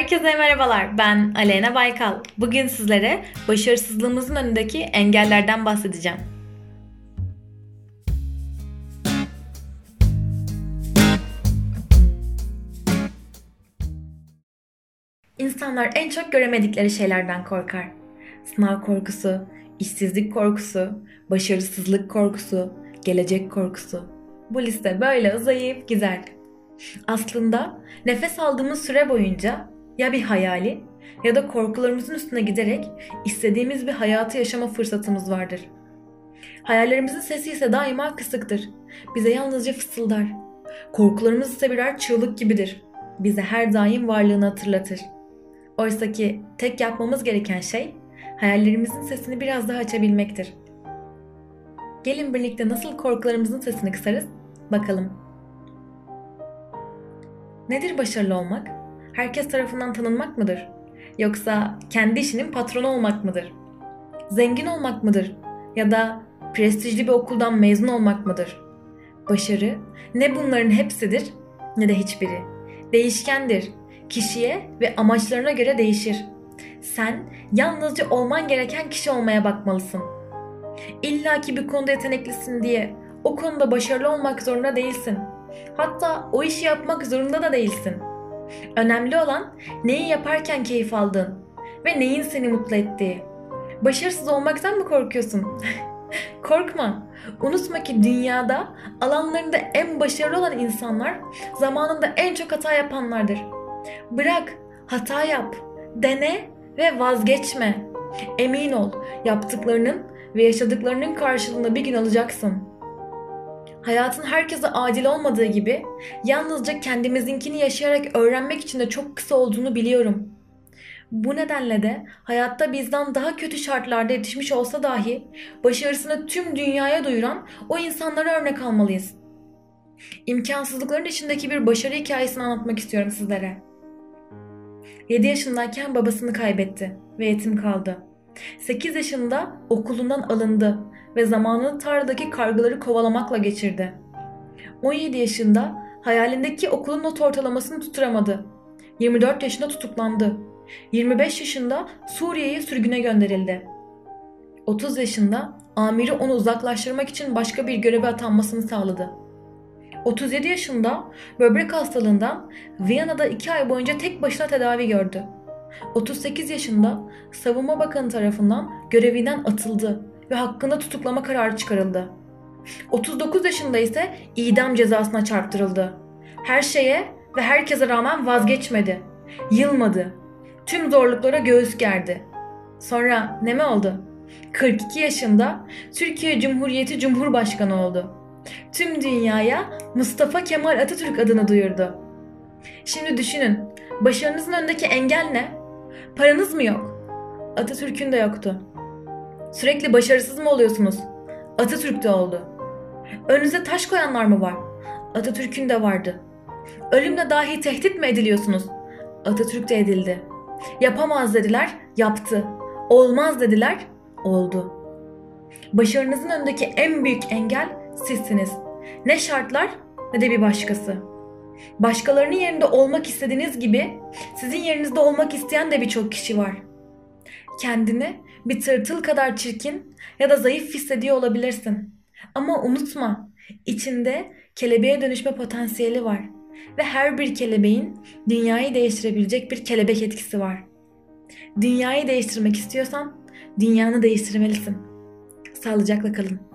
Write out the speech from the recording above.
Herkese merhabalar. Ben Aleyna Baykal. Bugün sizlere başarısızlığımızın önündeki engellerden bahsedeceğim. İnsanlar en çok göremedikleri şeylerden korkar. Sınav korkusu, işsizlik korkusu, başarısızlık korkusu, gelecek korkusu. Bu liste böyle uzayıp gider. Aslında nefes aldığımız süre boyunca ya bir hayali ya da korkularımızın üstüne giderek istediğimiz bir hayatı yaşama fırsatımız vardır. Hayallerimizin sesi ise daima kısıktır. Bize yalnızca fısıldar. Korkularımız ise birer çığlık gibidir. Bize her daim varlığını hatırlatır. Oysa ki tek yapmamız gereken şey hayallerimizin sesini biraz daha açabilmektir. Gelin birlikte nasıl korkularımızın sesini kısarız? Bakalım. Nedir başarılı olmak? Herkes tarafından tanınmak mıdır? Yoksa kendi işinin patronu olmak mıdır? Zengin olmak mıdır? Ya da prestijli bir okuldan mezun olmak mıdır? Başarı ne bunların hepsidir ne de hiçbiri. Değişkendir. Kişiye ve amaçlarına göre değişir. Sen yalnızca olman gereken kişi olmaya bakmalısın. İlla ki bir konuda yeteneklisin diye o konuda başarılı olmak zorunda değilsin. Hatta o işi yapmak zorunda da değilsin. Önemli olan neyi yaparken keyif aldın ve neyin seni mutlu ettiği. Başarısız olmaktan mı korkuyorsun? Korkma. Unutma ki dünyada alanlarında en başarılı olan insanlar zamanında en çok hata yapanlardır. Bırak, hata yap, dene ve vazgeçme. Emin ol, yaptıklarının ve yaşadıklarının karşılığını bir gün alacaksın. Hayatın herkese adil olmadığı gibi yalnızca kendimizinkini yaşayarak öğrenmek için de çok kısa olduğunu biliyorum. Bu nedenle de hayatta bizden daha kötü şartlarda yetişmiş olsa dahi başarısını tüm dünyaya duyuran o insanlara örnek almalıyız. İmkansızlıkların içindeki bir başarı hikayesini anlatmak istiyorum sizlere. 7 yaşındayken babasını kaybetti ve yetim kaldı. 8 yaşında okulundan alındı ve zamanını tarladaki kargıları kovalamakla geçirdi. 17 yaşında hayalindeki okulun not ortalamasını tutturamadı. 24 yaşında tutuklandı. 25 yaşında Suriye'ye sürgüne gönderildi. 30 yaşında amiri onu uzaklaştırmak için başka bir göreve atanmasını sağladı. 37 yaşında böbrek hastalığından Viyana'da 2 ay boyunca tek başına tedavi gördü. 38 yaşında Savunma Bakanı tarafından görevinden atıldı ve hakkında tutuklama kararı çıkarıldı. 39 yaşında ise idam cezasına çarptırıldı. Her şeye ve herkese rağmen vazgeçmedi. Yılmadı. Tüm zorluklara göğüs gerdi. Sonra ne mi oldu? 42 yaşında Türkiye Cumhuriyeti Cumhurbaşkanı oldu. Tüm dünyaya Mustafa Kemal Atatürk adını duyurdu. Şimdi düşünün, başarınızın önündeki engel ne? Paranız mı yok? Atatürk'ün de yoktu. Sürekli başarısız mı oluyorsunuz? Atatürk de oldu. Önünüze taş koyanlar mı var? Atatürk'ün de vardı. Ölümle dahi tehdit mi ediliyorsunuz? Atatürk de edildi. Yapamaz dediler, yaptı. Olmaz dediler, oldu. Başarınızın önündeki en büyük engel sizsiniz. Ne şartlar ne de bir başkası. Başkalarının yerinde olmak istediğiniz gibi sizin yerinizde olmak isteyen de birçok kişi var. Kendini bir tırtıl kadar çirkin ya da zayıf hissediyor olabilirsin. Ama unutma, içinde kelebeğe dönüşme potansiyeli var ve her bir kelebeğin dünyayı değiştirebilecek bir kelebek etkisi var. Dünyayı değiştirmek istiyorsan dünyanı değiştirmelisin. Sağlıcakla kalın.